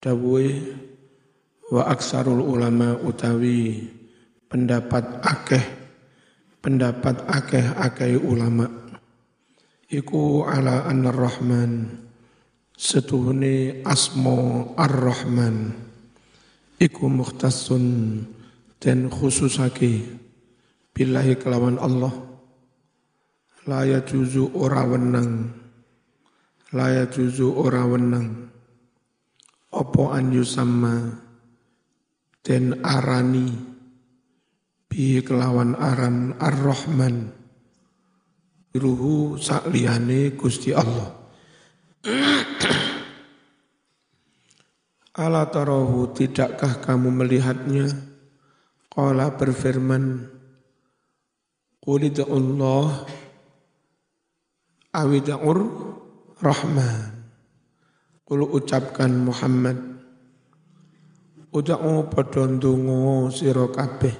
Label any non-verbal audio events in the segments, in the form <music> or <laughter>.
dawuhe wa aksarul ulama utawi pendapat akeh pendapat akeh akeh ulama. Iku ala anar rahman setuhune asmo ar-rahman. Iku mukhtasun dan khususake billahi kelawan Allah. La yajuzu ora wenang la yajuzu ora wenang opo an yusamma den arani bi kelawan aran ar-rahman. Ruhu sakliyane Gusti Allah. <clears throat> Ala tarahu tidakkah kamu melihatnya? Qala berfirman Allah awida'ur rahman Kulu ucapkan Muhammad. Uda'u padha sira kabeh.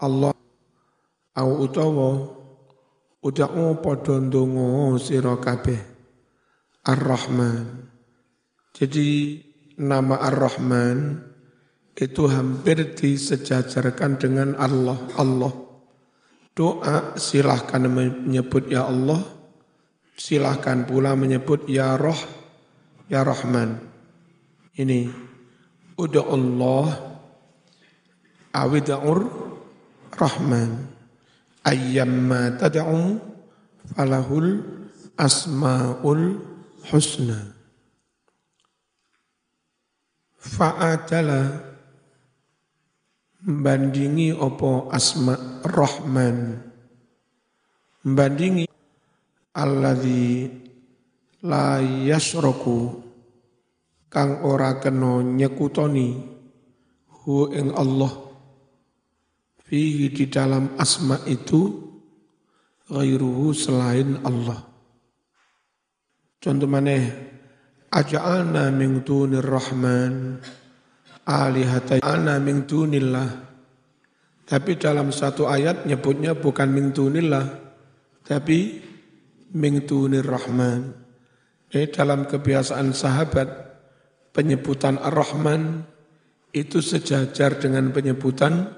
Allah au utawa Uda'u padha sira kabeh. Ar-Rahman. Jadi nama Ar-Rahman itu hampir disejajarkan dengan Allah Allah. Doa silahkan menyebut ya Allah. Silahkan pula menyebut ya Roh Ya Rahman. Ini udah Allah awida'ur Rahman. Ayyamma tad'u falahul asma'ul husna. Fa'adala bandingi opo asma Rahman. Bandingi alladhi la yasroku kang ora kena nyekutoni hu ing Allah. Fihi di dalam asma itu ghairuhu selain Allah. Contoh mana aja'alna min dunir rahman alihata ana min dunillah. Tapi dalam satu ayat nyebutnya bukan min dunillah tapi min dunir rahman eh, dalam kebiasaan sahabat penyebutan Ar-Rahman itu sejajar dengan penyebutan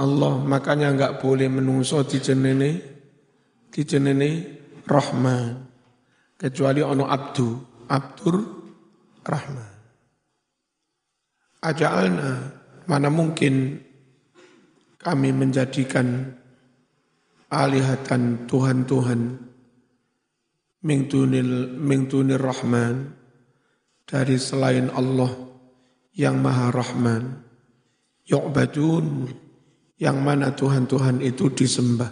Allah. Makanya enggak boleh menungso di jenene di jenene Rahman. Kecuali ono Abdu Abdur Rahman. Aja'alna mana mungkin kami menjadikan alihatan Tuhan-Tuhan min dunil, rahman. Dari selain Allah yang maha rahman. Yu'badun yang mana Tuhan-Tuhan itu disembah.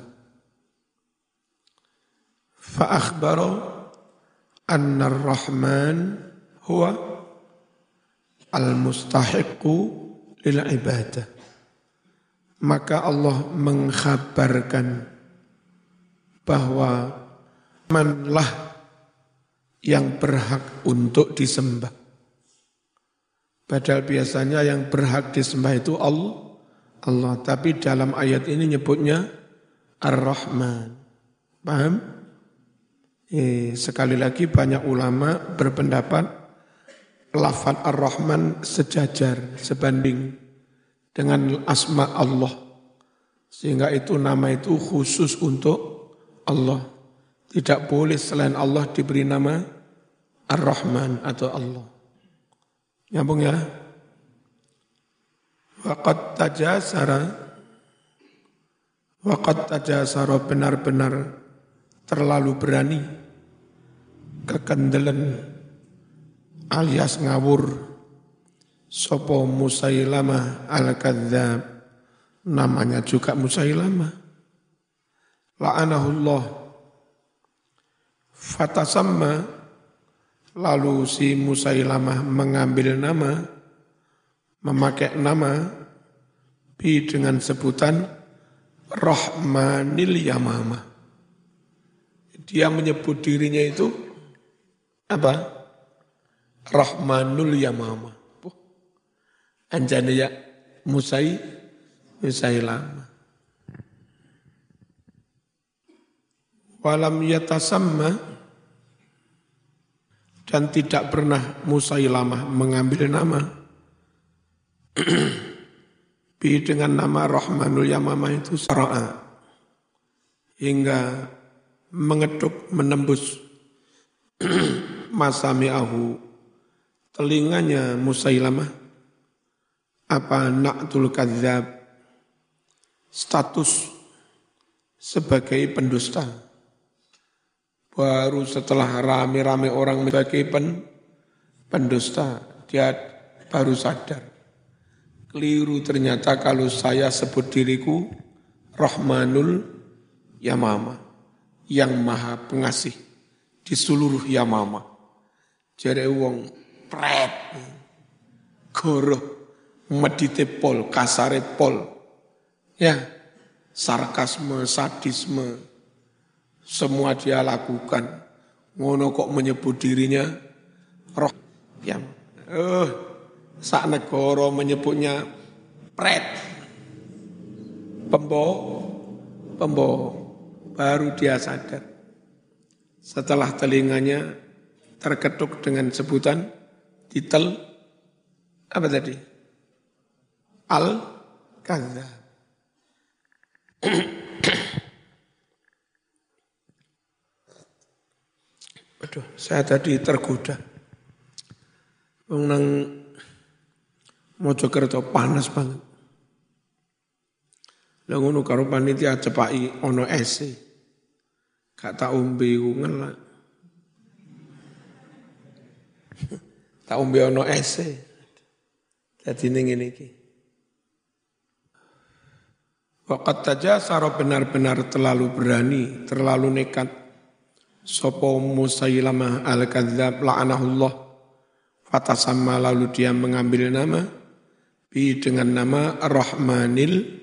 Fa akhbaro anna rahman huwa al-mustahiqu lil ibadah. Maka Allah mengkhabarkan bahwa manlah yang berhak untuk disembah. Padahal biasanya yang berhak disembah itu Allah, Allah. Tapi dalam ayat ini nyebutnya Ar-Rahman. Paham? Eh, sekali lagi banyak ulama berpendapat lafaz Ar-Rahman sejajar, sebanding dengan asma Allah. Sehingga itu nama itu khusus untuk Allah. Tidak boleh selain Allah diberi nama Ar-Rahman atau Allah. Nyambung ya? Waqat tajasara Waqat tajasara benar-benar terlalu berani kekendelan alias ngawur Sopo Musailama al-Kadzab namanya juga Musailama la'anahullah Fatasamma lalu si Musailamah mengambil nama, memakai nama bi dengan sebutan Rahmanil Yamama. Dia menyebut dirinya itu apa? Rahmanul Yamama. Anjani ya Musai Musailamah. Walam yatasamma dan tidak pernah Musailamah mengambil nama. <clears throat> Bi dengan nama Rahmanul Yamamah itu sara'a. Hingga mengetuk menembus <clears throat> masami'ahu telinganya Musailamah. Apa naktul kadzab? Status sebagai pendusta baru setelah rame-rame orang sebagai pen, pendusta dia baru sadar keliru ternyata kalau saya sebut diriku Rahmanul Yamama yang maha pengasih di seluruh Yamama. Jare wong pret goro medite pol, kasare pol. Ya, sarkasme, sadisme semua dia lakukan. Ngono kok menyebut dirinya roh yang eh uh, sak negara menyebutnya pret pembohong pembohong baru dia sadar. Setelah telinganya terketuk dengan sebutan titel apa tadi? Al kaza. <clears throat> Aduh, saya tadi tergoda. Menang Mojokerto panas banget. Lah ngono karo panitia cepaki ono ese. Gak tak umbe ngelak. <laughs> tak umbe ono ese. Jadi ini ngene iki. Waqat tajasara benar-benar terlalu berani, terlalu nekat. Sopo Musailamah al-Kadzab la'anahullah. Fatasamma lalu dia mengambil nama bi dengan nama Rahmanil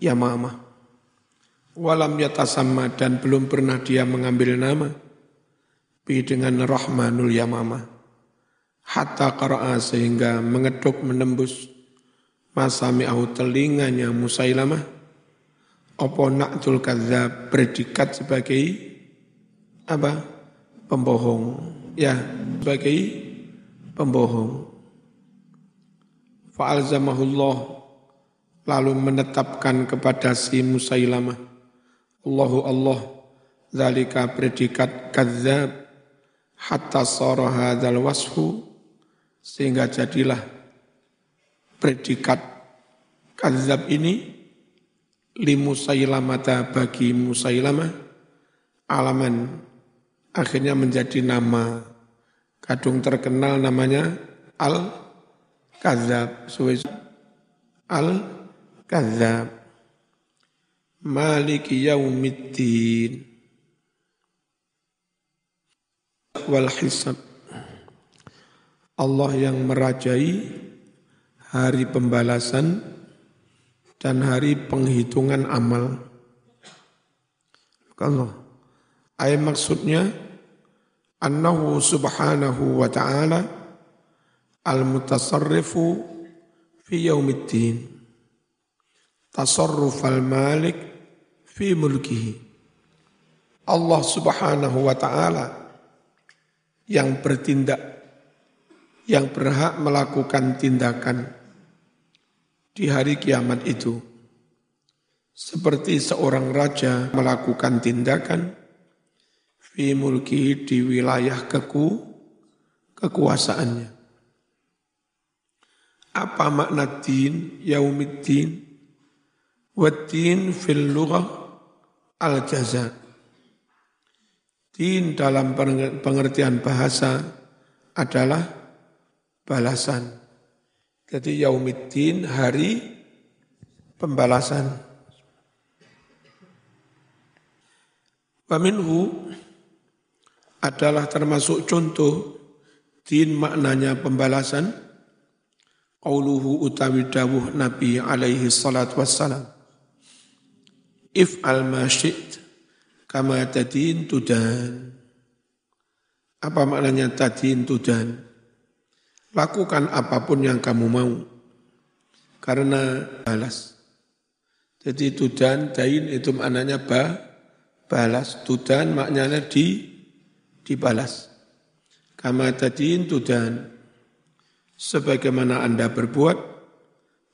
Yamamah walam yatasamma dan belum pernah dia mengambil nama bi dengan Rahmanul Yamama. Hatta qara'a sehingga mengetuk menembus masami'ahu telinganya Musailamah. Apa na'tul kadzab predikat sebagai apa? Pembohong. Ya sebagai pembohong. Fa'alzamahullah. Lalu menetapkan kepada si Musailamah. Allahu Allah zalika predikat kadzab hatta sara hadzal wasfu. Sehingga jadilah predikat kadzab ini li Musailamata bagi Musailamah alaman akhirnya menjadi nama kadung terkenal namanya al kadzab al kadzab Maliki yaumiddin wal hisab Allah yang merajai hari pembalasan dan hari penghitungan amal. Allah. Ayat maksudnya annahu subhanahu wa ta'ala al-mutasarrifu fi yaumiddin. Tasarruf al-malik fi mulkihi. Allah subhanahu wa ta'ala yang bertindak, yang berhak melakukan tindakan di hari kiamat itu. Seperti seorang raja melakukan tindakan fi mulkihi di wilayah keku, kekuasaannya. Apa makna din, yaumiddin? Waddin fil lughah al-jaza. Din dalam pengertian bahasa adalah balasan. Jadi yaumiddin hari pembalasan. Waminhu adalah termasuk contoh din maknanya pembalasan. Qauluhu utawi dawuh Nabi alaihi salatu wassalam if al masyid kama tadin tudan. Apa maknanya tadin tudan? Lakukan apa pun yang kamu mau. Karena balas. Jadi tudan, dain itu maknanya ba, balas. Tudan maknanya di, dibalas. Kama tadin tudan. Sebagaimana Anda berbuat,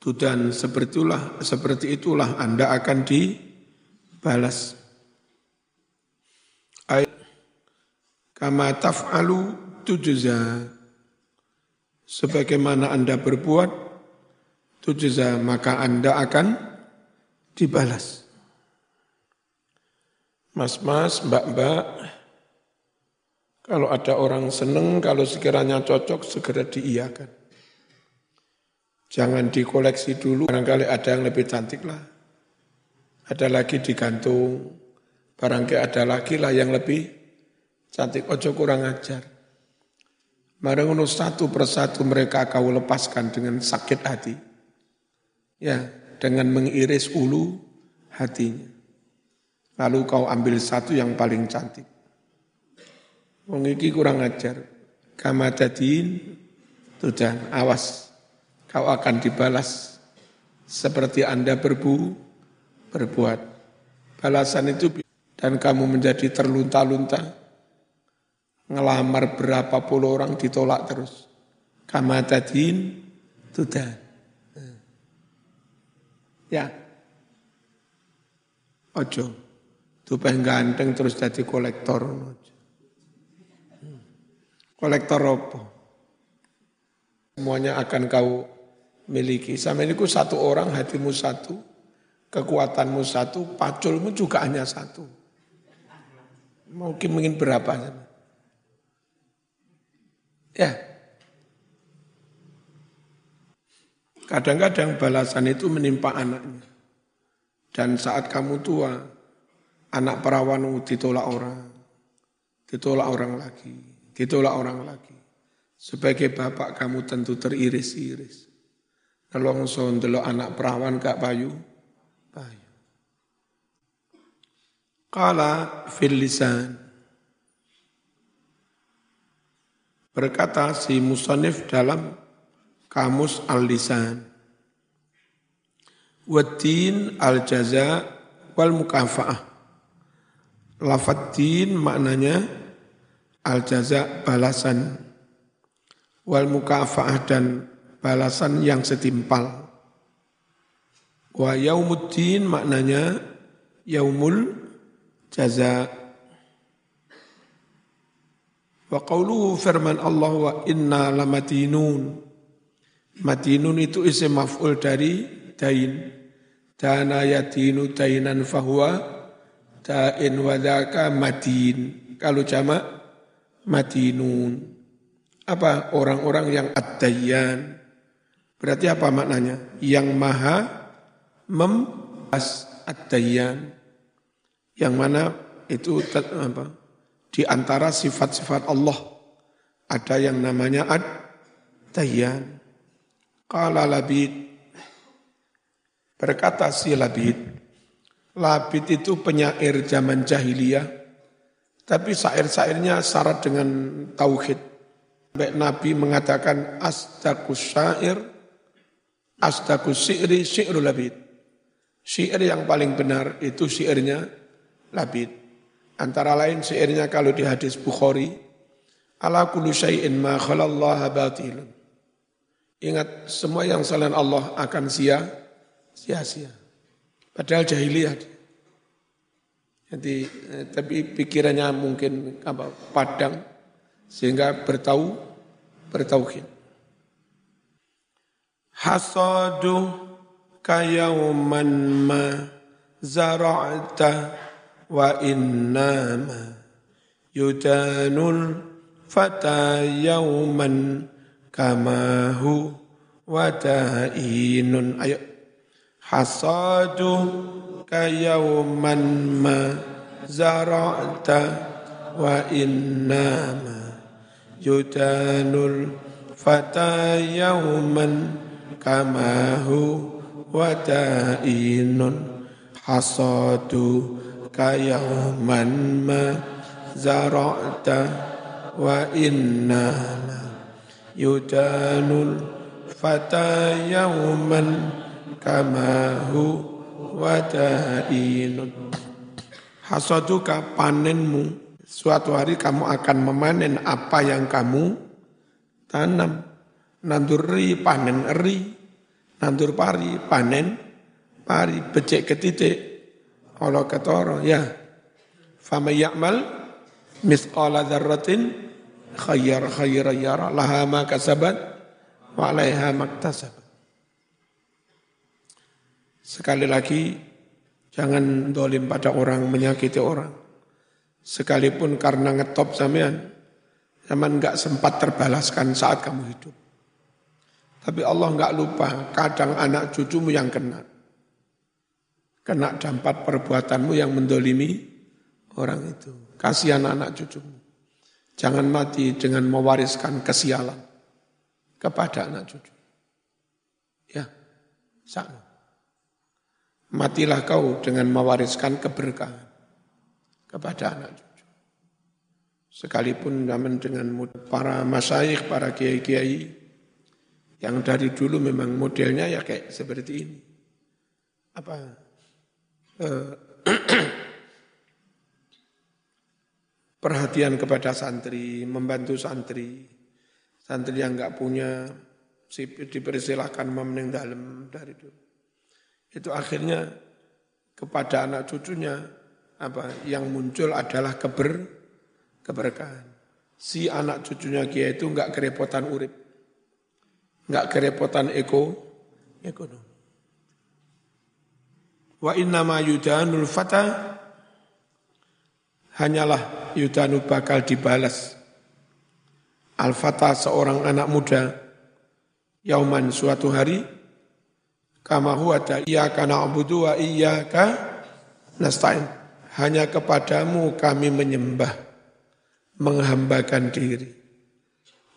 tudan seperti itulah, seperti itulah Anda akan dibalas. Ay, kama taf'alu tujza. Sebagaimana Anda berbuat, tujza, maka Anda akan dibalas. Mas-mas, mbak-mbak, kalau ada orang seneng, kalau sekiranya cocok, segera diiyakan. Jangan dikoleksi dulu, barangkali ada yang lebih cantik lah. Ada lagi digantung, barangkali ada lagi lah yang lebih cantik, ojo kurang ajar. Mari satu persatu mereka kau lepaskan dengan sakit hati. Ya, dengan mengiris ulu hatinya. Lalu kau ambil satu yang paling cantik. Wong iki kurang ajar. Kama dadin tudan awas. Kau akan dibalas seperti Anda berbu berbuat. Balasan itu dan kamu menjadi terlunta-lunta. Ngelamar berapa puluh orang ditolak terus. Kama dadin tudan. Ya. Ojo. Tuh ganteng terus jadi kolektor. Ojo. Kolektor apa? Semuanya akan kau miliki. Sama ini satu orang, hatimu satu, kekuatanmu satu, paculmu juga hanya satu. Mungkin mungkin berapa? Ya. Kadang-kadang balasan itu menimpa anaknya. Dan saat kamu tua, anak perawanmu ditolak orang, ditolak orang lagi Ditolak orang lagi. Sebagai bapak kamu tentu teriris-iris. Nelongso ndelok anak perawan gak payu, payu. Kala fil lisan. Berkata si musonif dalam kamus al-lisan. Wadin al-jaza wal mukafa'ah. Lafad din maknanya al jaza balasan wal mukafaah dan balasan yang setimpal. Wa yaumuddin maknanya yaumul jaza. Wa qawluhu firman Allah wa inna lamatinun. Matinun itu isim maf'ul dari dain. Dana yatinu dainan fahuwa dain wadaka matin. Kalau jamak madinun. Apa orang-orang yang ad Berarti apa maknanya? Yang maha membas ad Yang mana itu apa? Di antara sifat-sifat Allah ada yang namanya ad-dayyan. Qala labid berkata si labid labid itu penyair zaman jahiliyah tapi syair-syairnya syarat dengan tauhid. Baik Nabi mengatakan asdakus syair, asdakus syi'ri syi'ru labid. Syair yang paling benar itu syairnya labid. Antara lain syairnya kalau di hadis Bukhari, ala kullu syai'in ma khalallaha batilun. Ingat semua yang selain Allah akan sia sia-sia. Padahal jahiliyah. Jadi eh, tapi pikirannya mungkin apa padang sehingga bertahu bertauhid. Hasadu kayauman ma zara'ta wa innama yudanul fata yauman kamahu wa ta'inun ayo hasadu kayauman ma zara'ta wa innama yudanul fata yauman kamahu wa ta'inun hasadu kayauman ma zara'ta wa innama yudanul fata yauman wadainun hasaduka panenmu Suatu hari kamu akan memanen apa yang kamu tanam. Nandur ri, panen eri. Nandur pari, panen pari. Becek ketitik. Allah ketoro, ya. Fama ya'mal misqala dzarratin khayyar khayyar yara laha ma kasabat wa 'alaiha maktasabat. Sekali lagi, jangan dolim pada orang, menyakiti orang. Sekalipun karena ngetop sampean, zaman nggak sempat terbalaskan saat kamu hidup. Tapi Allah nggak lupa, kadang anak cucumu yang kena. Kena dampak perbuatanmu yang mendolimi orang itu. Kasihan anak cucumu. Jangan mati dengan mewariskan kesialan kepada anak cucu. Ya, sama. Matilah kau dengan mewariskan keberkahan kepada anak cucu. Sekalipun zaman dengan para masyayikh, para kiai-kiai yang dari dulu memang modelnya ya kayak seperti ini. Apa? Eh, <clears throat> perhatian kepada santri, membantu santri. Santri yang nggak punya dipersilahkan memening dalam dari dulu itu akhirnya kepada anak cucunya apa yang muncul adalah keber keberkahan. Si anak cucunya kia itu enggak kerepotan urip. Enggak kerepotan eko ekonomi. Wa inna ma yudanul fata hanyalah yudanu bakal dibalas. Al-fata seorang anak muda yauman suatu hari Kama huwa iyyaka na'budu wa iyyaka nasta'in. Hanya kepadamu kami menyembah, menghambakan diri.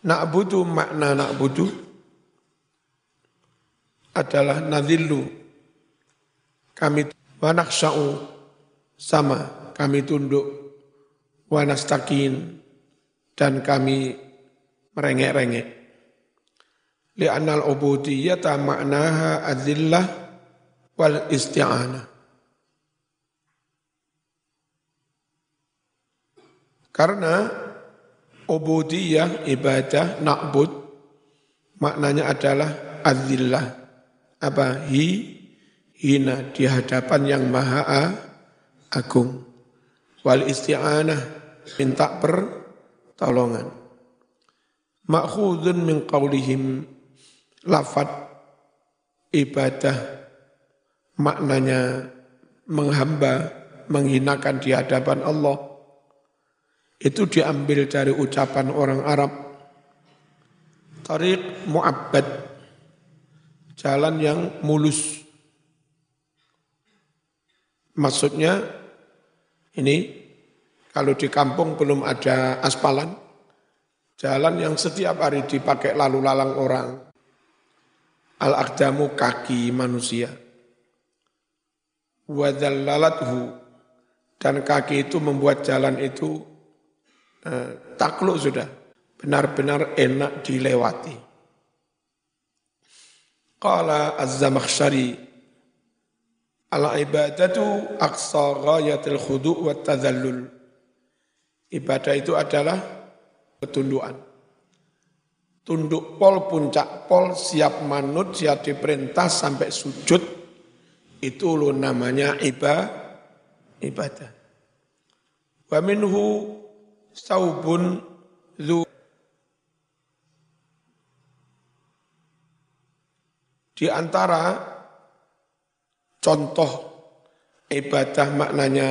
Na'budu makna na'budu adalah nadhillu. Kami wanaksa'u sama, kami tunduk wanastakin dan kami merengek-rengek. Li'annal ubudiyyata maknaha adzillah wal isti'anah. Karena ubudiyah ibadah na'bud maknanya adalah adzillah apa? Hi hina di hadapan yang maha agung. Wal isti'anah minta pertolongan. Makhudun min qaulihim lafat ibadah maknanya menghamba, menghinakan di hadapan Allah itu diambil dari ucapan orang Arab. Tariq mu'abbad jalan yang mulus. Maksudnya ini kalau di kampung belum ada aspalan jalan yang setiap hari dipakai lalu lalang orang Al-aqdamu kaki manusia. Wadhallalathu dan kaki itu membuat jalan itu eh, takluk sudah. Benar-benar enak dilewati. Qala Az-Zamakhsyari Al-ibadatu aqsa ghayatil khudu' wa tadhallul. Ibadah itu adalah ketundukan tunduk pol puncak pol siap manut siap diperintah sampai sujud. Itu lo namanya ibadah ibadah. Wa minhu saubun zu di antara contoh ibadah maknanya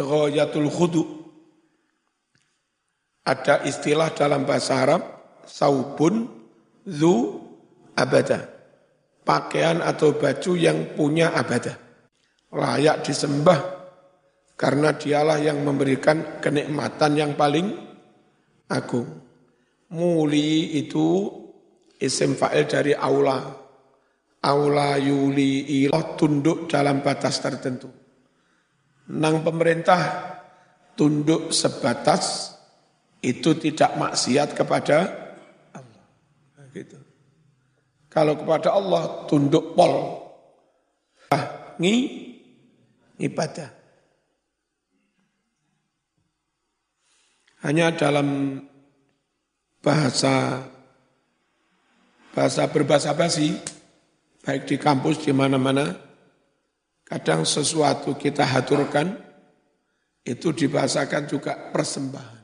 ghayatul khudu. Ada istilah dalam bahasa Arab saubun zu abada. Pakaian atau baju yang punya abada. Layak disembah karena dialah yang memberikan kenikmatan yang paling agung. Muli itu isim fa'il dari aula. Aula yuli ilah tunduk dalam batas tertentu. Nang pemerintah tunduk sebatas itu tidak maksiat kepada Gitu. Kalau kepada Allah tunduk pol. Ah, ngi ibadah. Hanya dalam bahasa bahasa berbahasa basi, baik di kampus di mana-mana, kadang sesuatu kita haturkan, itu dibahasakan juga persembahan.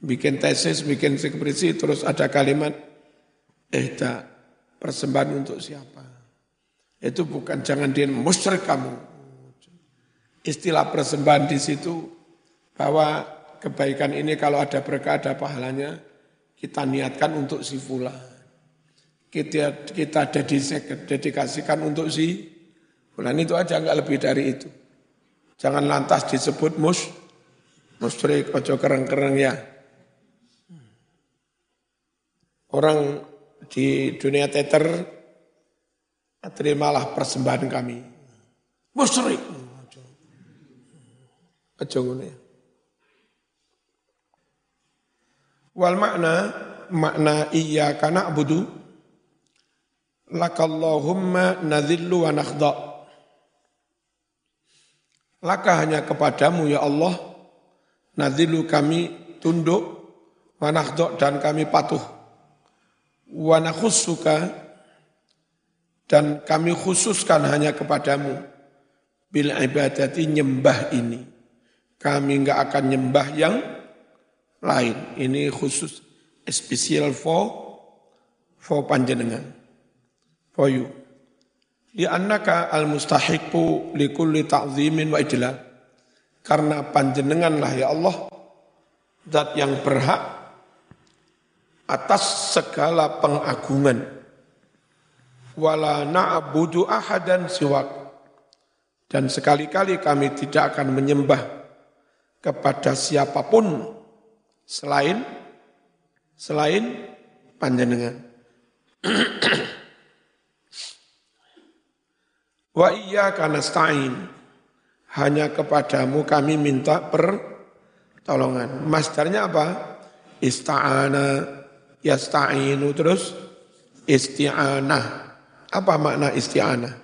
Bikin tesis, bikin skripsi, terus ada kalimat, eh tak, persembahan untuk siapa? Itu bukan jangan dia musyrik kamu. Istilah persembahan di situ bahwa kebaikan ini kalau ada berkah ada pahalanya, kita niatkan untuk si fulan. Kita kita dedikasikan untuk si fulan itu aja nggak lebih dari itu. Jangan lantas disebut mus musyrik ojo kereng-kereng ya. Orang di dunia teater terimalah persembahan kami. Musyrik. Ngono ya. Wal makna makna iya kana budu lakallahumma nadhillu wa nakhda. Laka hanya kepadamu ya Allah nadhillu kami tunduk wa nakhda dan kami patuh. Wa nakhussuka dan kami khususkan hanya kepadamu bil ibadati nyembah ini. Kami enggak akan nyembah yang lain. Ini khusus spesial for for panjenengan. For you. Di annaka al mustahiqu li kulli ta'zimin wa ijlal. Karena panjenenganlah ya Allah zat yang berhak atas segala pengagungan. Wala na'budu ahadan siwak. Dan sekali-kali kami tidak akan menyembah kepada siapa pun selain selain panjenengan. <clears throat> Wa iyyaka nasta'in. Hanya kepadamu kami minta pertolongan. Masdarnya apa? Ista'ana, yasta'inu, terus isti'anah. Apa makna isti'anah?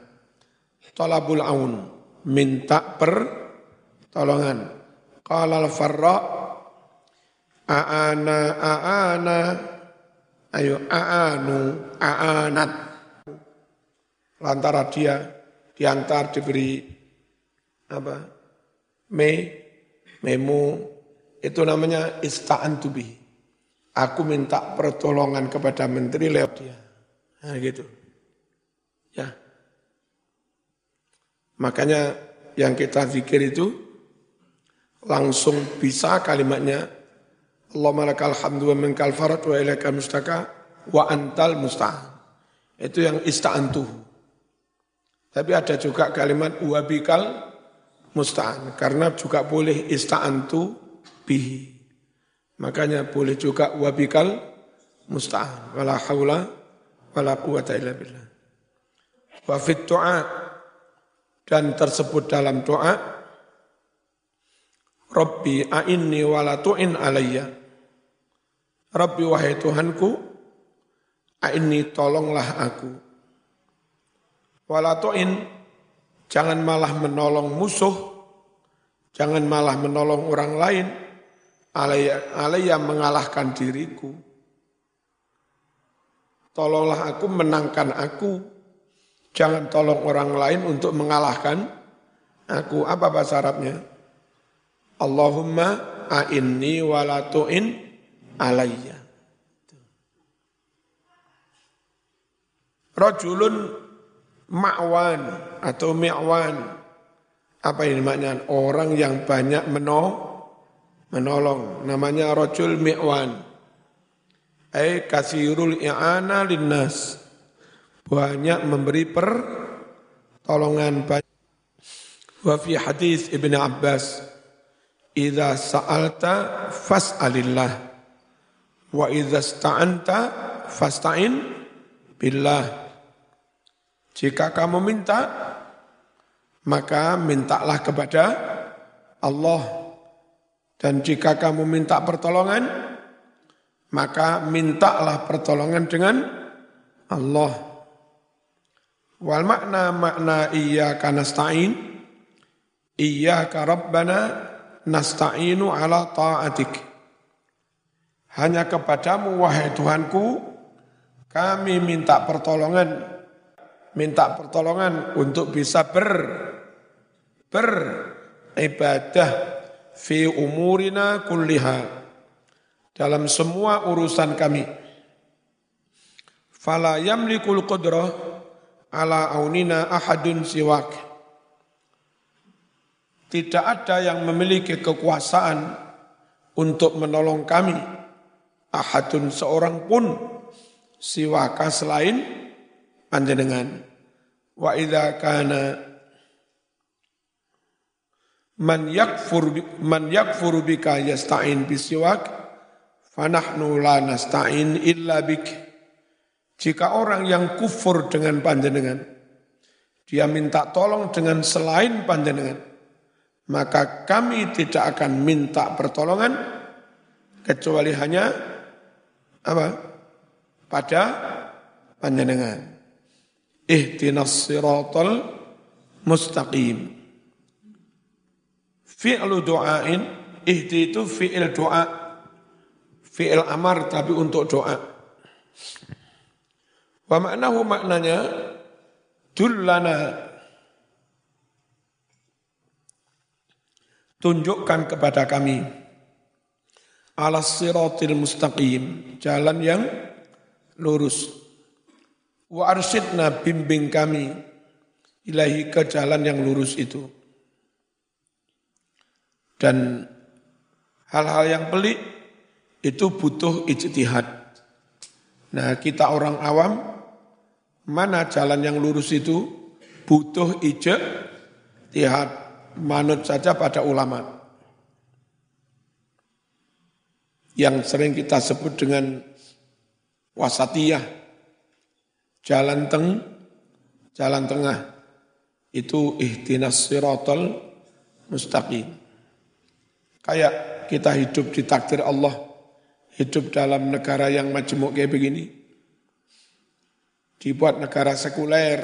Talabul aun, minta pertolongan. Qala al-farra' aana aana ayo aanu aanat lantara dia diantar diberi apa me memo itu namanya ista'antu bihi aku minta pertolongan kepada menteri lewat dia nah gitu ya makanya yang kita zikir itu langsung bisa kalimatnya Allahumma lakal hamdu wa minkal farad wa ilaika mustaka wa antal musta'an. Itu yang ista'antu. Tapi ada juga kalimat wabikal musta'an. Karena juga boleh ista'antu bihi. Makanya boleh juga wabikal musta'an. Wala hawla wala quwata illa billah. Wa fit doa dan tersebut dalam doa Rabbi a'inni wala tu'in alayya. Rabbi wahai Tuhanku, a'inni tolonglah aku. Wala tu'in, jangan malah menolong musuh, jangan malah menolong orang lain, alayya, alayya mengalahkan diriku. Tolonglah aku, menangkan aku, jangan tolong orang lain untuk mengalahkan aku. Apa bahasa Arabnya? Allahumma a'inni walatu'in alayya. Rajulun ma'wan atau mi'wan. Apa ini maknanya? Orang yang banyak meno, menolong. Namanya rajul mi'wan. Ay kasirul i'ana linnas. Banyak memberi pertolongan. Wa fi hadis Ibn Abbas Idza sa'alta fas'alillah wa idza sta'anta fasta'in billah. Jika kamu minta maka mintalah kepada Allah dan jika kamu minta pertolongan maka mintalah pertolongan dengan Allah. Wal makna makna iyyaka nasta'in iyyaka rabbana nasta'inu ala ta'atik. Hanya kepadamu wahai Tuhanku, kami minta pertolongan, minta pertolongan untuk bisa ber beribadah fi umurina kulliha dalam semua urusan kami. Fala yamlikul qudrah ala aunina ahadun siwak. Tidak ada yang memiliki kekuasaan untuk menolong kami. Ahadun seorang pun siwaka selain panjenengan. Wa idza kana man yakfur man yakfuru bika yasta'in bisiwak fanahnu la nasta'in illa bik. Jika orang yang kufur dengan panjenengan dia minta tolong dengan selain panjenengan maka kami tidak akan minta pertolongan kecuali hanya apa? Pada panjenengan. Ihtinas siratal mustaqim Fi'lu doain, ihti itu fi'il doa. Fi'il amar tapi untuk doa. Wa maknahu maknanya, dullana tunjukkan kepada kami ala siratil mustaqim, jalan yang lurus. Wa arsyidna bimbing kami ilahi ke jalan yang lurus itu. Dan hal-hal yang pelik itu butuh ijtihad. Nah kita orang awam, mana jalan yang lurus itu butuh ijtihad. Manut saja pada ulama. Yang sering kita sebut dengan wasatiyah. Jalan teng, jalan tengah. Itu ihtinas siratal mustaqim. Kayak kita hidup di takdir Allah, hidup dalam negara yang majemuk kayak begini. Dibuat negara sekuler,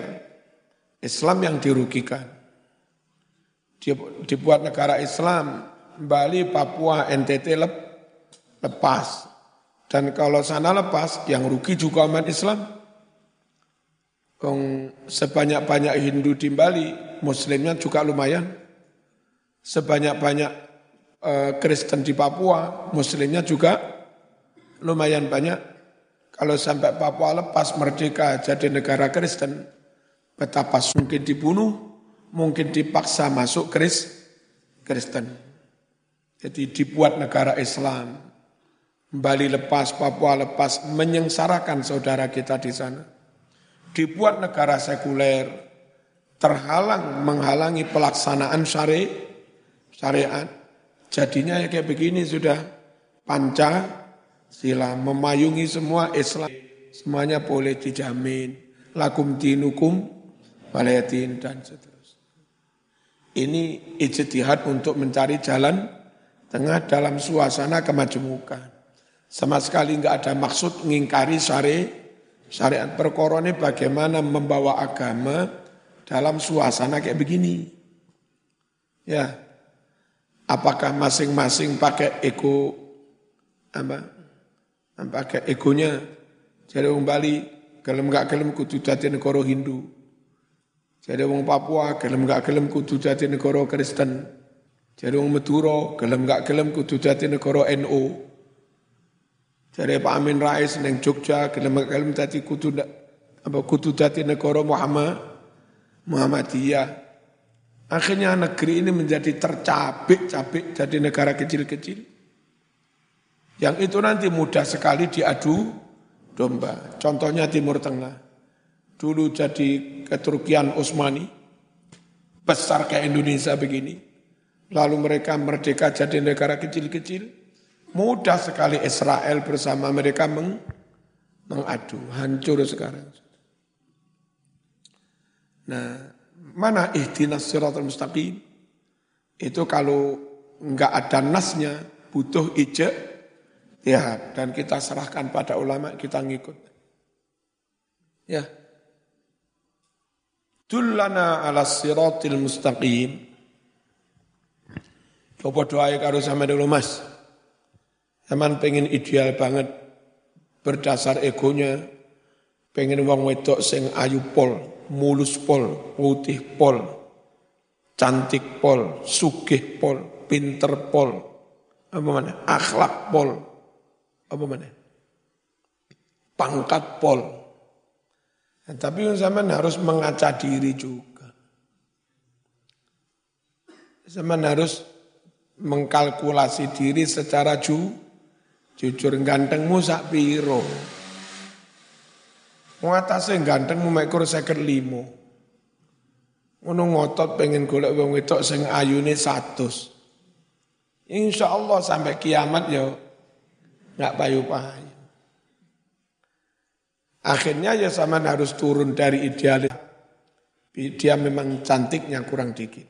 Islam yang dirugikan. Dibuat negara Islam, Bali, Papua, NTT lepas. Dan kalau sana lepas, yang rugi juga umat Islam. sebanyak-banyak Hindu di Bali, Muslimnya juga lumayan. Sebanyak-banyak Kristen di Papua, Muslimnya juga lumayan banyak. Kalau sampai Papua lepas merdeka jadi negara Kristen, betapa mungkin dibunuh, mungkin dipaksa masuk Kris, Kristen. Jadi dibuat negara Islam. Bali lepas, Papua lepas, menyengsarakan saudara kita di sana. Dibuat negara sekuler, terhalang menghalangi pelaksanaan syari, syariat Jadinya ya kayak begini sudah panca sila memayungi semua Islam. Semuanya boleh dijamin. Lakum dinukum walayatin dan seterusnya. Ini ijtihad untuk mencari jalan tengah dalam suasana kemajemukan. Sama sekali enggak ada maksud mengingkari syari, syariat perkara ini bagaimana membawa agama dalam suasana kayak begini. Ya, Apakah masing-masing pakai ego apa? Pakai egonya. Jadi orang Bali kalau enggak gelem kudu dadi negara Hindu. Jadi orang Papua kalau enggak gelem kudu dadi negara Kristen. Jadi orang Madura kalau enggak gelem kudu dadi negara NU. Jadi Pak Amin Rais neng Jogja kalau enggak gelem dadi kudu apa kudu dadi negara Muhammad Muhammadiyah. Akhirnya negeri ini menjadi tercabik-cabik jadi negara kecil-kecil. Yang itu nanti mudah sekali diadu domba. Contohnya Timur Tengah. Dulu jadi keturkian Utsmani, besar kayak Indonesia begini. Lalu mereka merdeka jadi negara kecil-kecil. Mudah sekali Israel bersama mereka meng, mengadu, hancur sekarang. Nah, Mana ihtinas siratal mustaqim? Itu kalau enggak ada nasnya, butuh ijek, ya dan kita serahkan pada ulama, kita ngikut. Ya. Dullana ala siratil mustaqim. Apa doa karo sama dulu mas? Zaman pengen ideal banget, berdasar egonya, pengen wong wedok sing ayu pol, mulus pol, putih pol, cantik pol, sugih pol, pinter pol, apa mana? Akhlak pol, apa mana? Pangkat pol. Nah, tapi zaman harus mengaca diri juga. Zaman harus mengkalkulasi diri secara ju, jujur gantengmu sak piro. Muatase gantengmu mek kur 55. Ngono ngotot pengen golek wong wedok sing ayune 100. Insya Allah sampai kiamat ya nggak payu-payu. Akhirnya ya sama harus turun dari idealis. Dia memang cantiknya kurang dikit.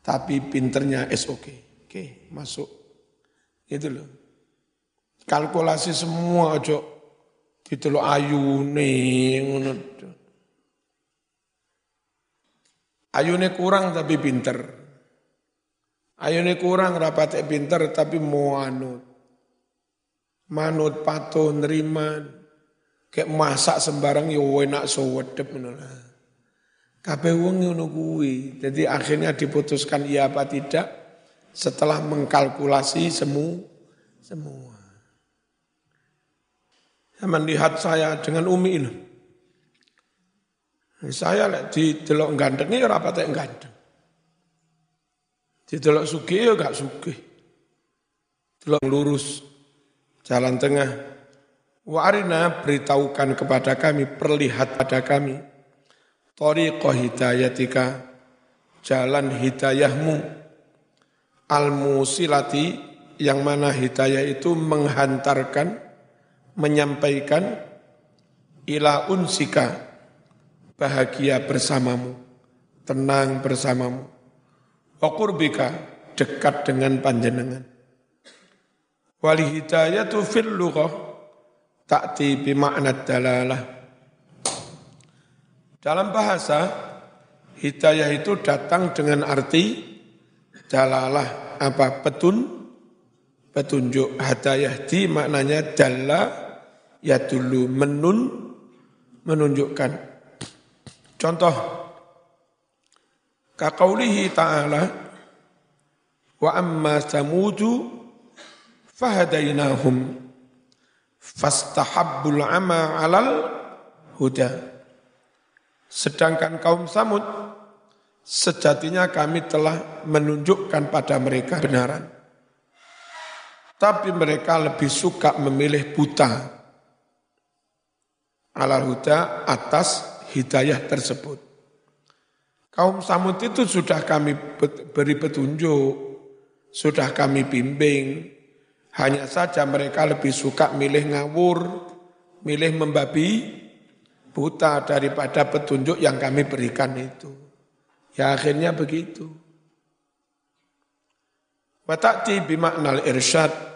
Tapi pinternya is oke. Okay. Masuk. Itu loh. Kalkulasi semua ojo lo ayune ngono. Ayune kurang tapi pinter. Ayune kurang rapat pinter tapi mau anut. Manut patuh nerima. Kayak masak sembarang ya enak sewedep ngono Kabeh wong ngono kuwi. Jadi akhirnya diputuskan iya apa tidak setelah mengkalkulasi semua semua. Zaman lihat saya dengan Umi ini. Saya di delok ganteng ini ora patek ganteng. Di delok sugih ya gak sugih. Delok lurus jalan tengah. Warina beritahukan kepada kami, perlihat pada kami. Tariqah hidayatika, jalan hidayahmu. Al-musilati, yang mana hidayah itu menghantarkan menyampaikan ila unsika bahagia bersamamu, tenang bersamamu. Wa qurbika dekat dengan panjenengan. Wali hidayatu fil lughah ta'ti bi ma'na dalalah. Dalam bahasa hidayah itu datang dengan arti dalalah apa petun petunjuk hadayah di maknanya dalla ya dulu menun menunjukkan. Contoh kaqaulihi ta'ala wa amma samudu fahadainahum fastahabbul ama alal huda. Sedangkan kaum Samud sejatinya kami telah menunjukkan pada mereka benaran tapi mereka lebih suka memilih buta ala huda atas hidayah tersebut. Kaum Samud itu sudah kami beri petunjuk, sudah kami bimbing. Hanya saja mereka lebih suka milih ngawur, milih membabi buta daripada petunjuk yang kami berikan itu. Ya akhirnya begitu. Watakti bimaknal irsyad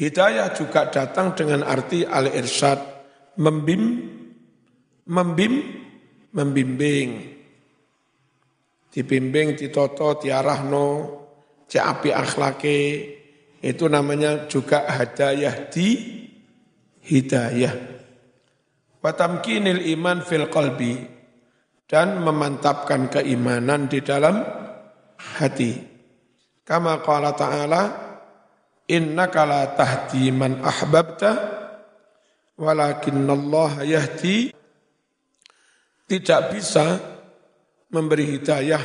Hidayah juga datang dengan arti al-irsyad, membim, membim, membimbing. Dibimbing, ditoto, diarahno, api akhlake, itu namanya juga hadayah di hidayah. Watamkinil iman fil qalbi dan memantapkan keimanan di dalam hati. Kama qala ta'ala innaka la tahdi man ahbabta Allah yahdi tidak bisa memberi hidayah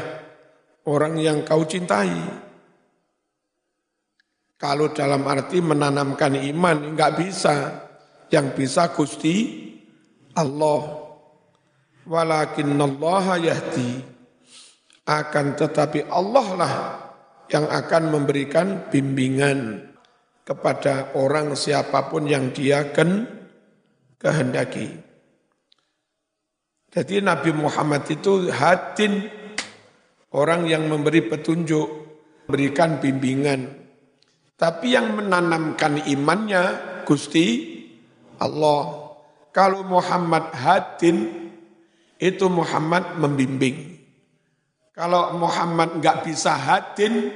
orang yang kau cintai. Kalau dalam arti menanamkan iman, enggak bisa. Yang bisa Gusti Allah. Allah yahdi. Akan tetapi Allah lah yang akan memberikan bimbingan kepada orang siapa pun yang dia ken, kehendaki. Jadi Nabi Muhammad itu hatin orang yang memberi petunjuk, berikan bimbingan. Tapi yang menanamkan imannya Gusti Allah. Kalau Muhammad hatin, itu Muhammad membimbing. Kalau Muhammad nggak bisa hadin,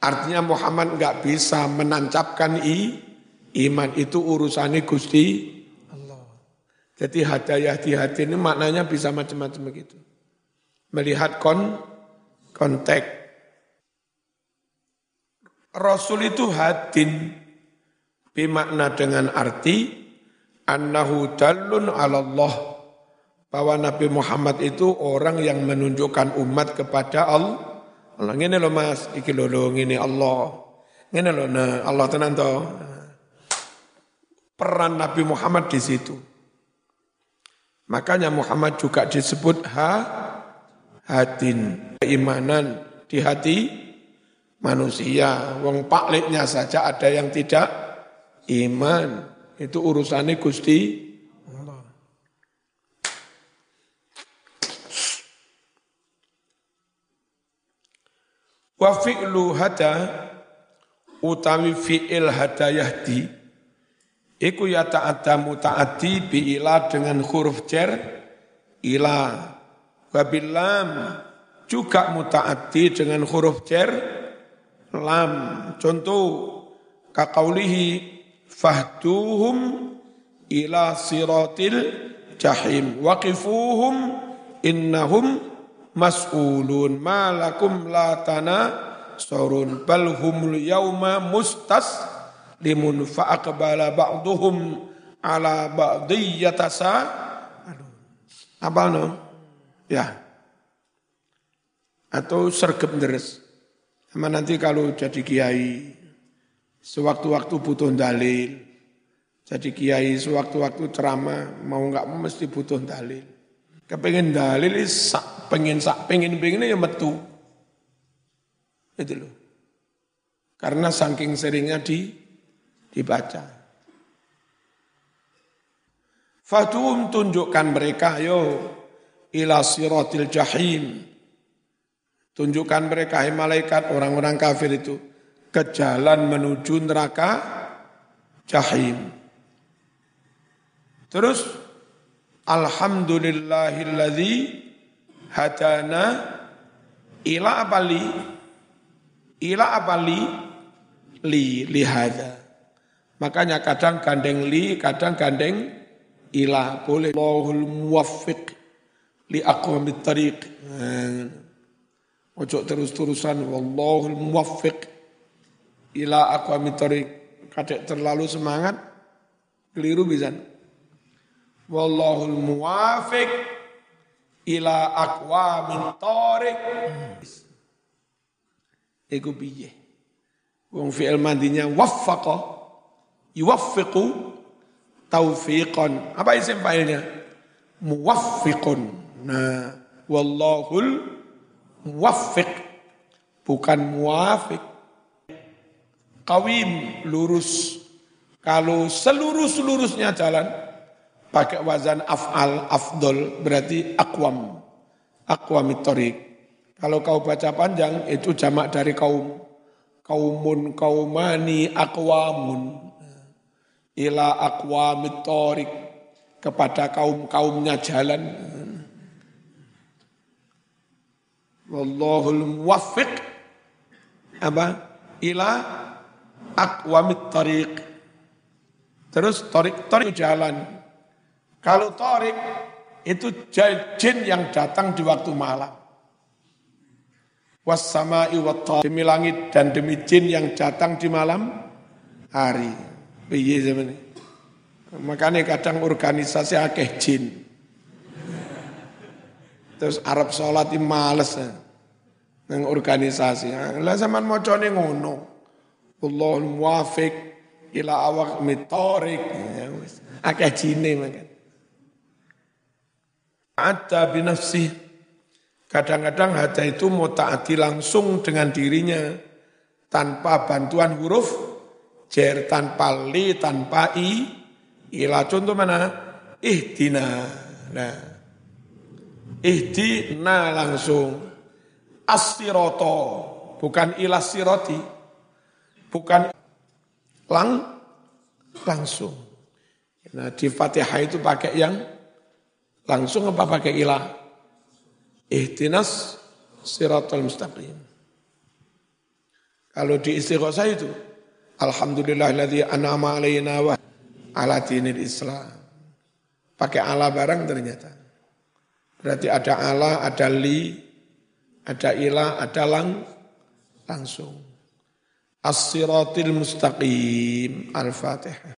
artinya Muhammad nggak bisa menancapkan i, iman itu urusannya Gusti Allah. Jadi hadayah di hati ini maknanya bisa macam-macam begitu. Melihat kon, konteks. Rasul itu hadin, bimakna dengan arti annahu dalun ala Allah bahwa Nabi Muhammad itu orang yang menunjukkan umat kepada Allah. Allah ini loh mas, iki loh ini Allah. Ini loh, nah Allah tenan toh. Peran Nabi Muhammad di situ. Makanya Muhammad juga disebut ha, hatin, keimanan di hati manusia. Wong pakliknya saja ada yang tidak iman. Itu urusannya Gusti Wa fi'lu hada utawi fi'il hada yahdi iku ya ta'adda muta'addi bi ila dengan huruf jar ila. Wa lam juga muta'addi dengan huruf jar lam. Contoh kaqaulihi fahduhum ila siratil jahim. Waqifuhum innahum mas'ulun malakum la tana sorun bal humul yauma mustas limun fa aqbala ba'duhum ala ba'di yatasa apa no? Ya. Atau sergap deres. Sama nanti kalau jadi kiai sewaktu-waktu butuh dalil. Jadi kiai sewaktu-waktu ceramah mau nggak mesti butuh dalil. Kepengen dalil pengen sak pengen pengen ya metu. Itu loh. Karena saking seringnya di dibaca. Fatum tunjukkan mereka yo ila siratil jahim. Tunjukkan mereka hai malaikat orang-orang kafir itu ke jalan menuju neraka jahim. Terus alhamdulillahilladzi hadana ila apali ila apali li li hada. Makanya kadang gandeng li kadang gandeng ila. Boleh. Allahul muwaffiq li aqwamit tariq. Ojo terus-terusan wallahul muwaffiq ila aqwamit tariq. Kadek terlalu semangat keliru bisa wallahul muwaffiq ila min tarik. Iku piye? Wong fi'il mandinya waffaqa yuwaffiqu taufiqan. Apa isim fa'ilnya? Muwaffiqun. Nah, wallahul muwaffiq bukan muwafiq. Kawim lurus. Kalau seluruh-seluruhnya jalan, pakai wazan af'al, afdol, berarti akwam. Akwamitorik. Kalau kau baca panjang, itu jamak dari kaum. Kaumun, kaumani, akwamun. Ila akwamitorik. Kepada kaum-kaumnya jalan. Wallahul muwaffiq. Apa? Ila akwamit Terus torik, torik jalan. Kalau torik itu jin yang datang di waktu malam. Wassama'i demi langit dan demi jin yang datang di malam hari. Piye zaman Makanya kadang organisasi akeh jin. Terus Arab sholat males. Nang organisasi. Lah zaman mocone ngono. Allahul muwafiq ila awak mitorik. Ya, akeh jine makanya. Ada binafsi. Kadang-kadang hada itu mau taati langsung dengan dirinya. Tanpa bantuan huruf jer, tanpa li, tanpa i. Ila contoh mana? Ihdina. Nah. Ihdina langsung. Asiroto. Bukan ila siroti. Bukan lang langsung. Nah di Fatihah itu pakai yang Langsung apa pakai ilah? Ihtinas siratal mustaqim. Kalau di istighosah itu, Alhamdulillahilladzi an'ama alaina wa ala dinil Islam. Pakai ala barang ternyata. Berarti ada ala, ada li, ada ila, ada lang, langsung. As-siratil mustaqim. Al-Fatihah.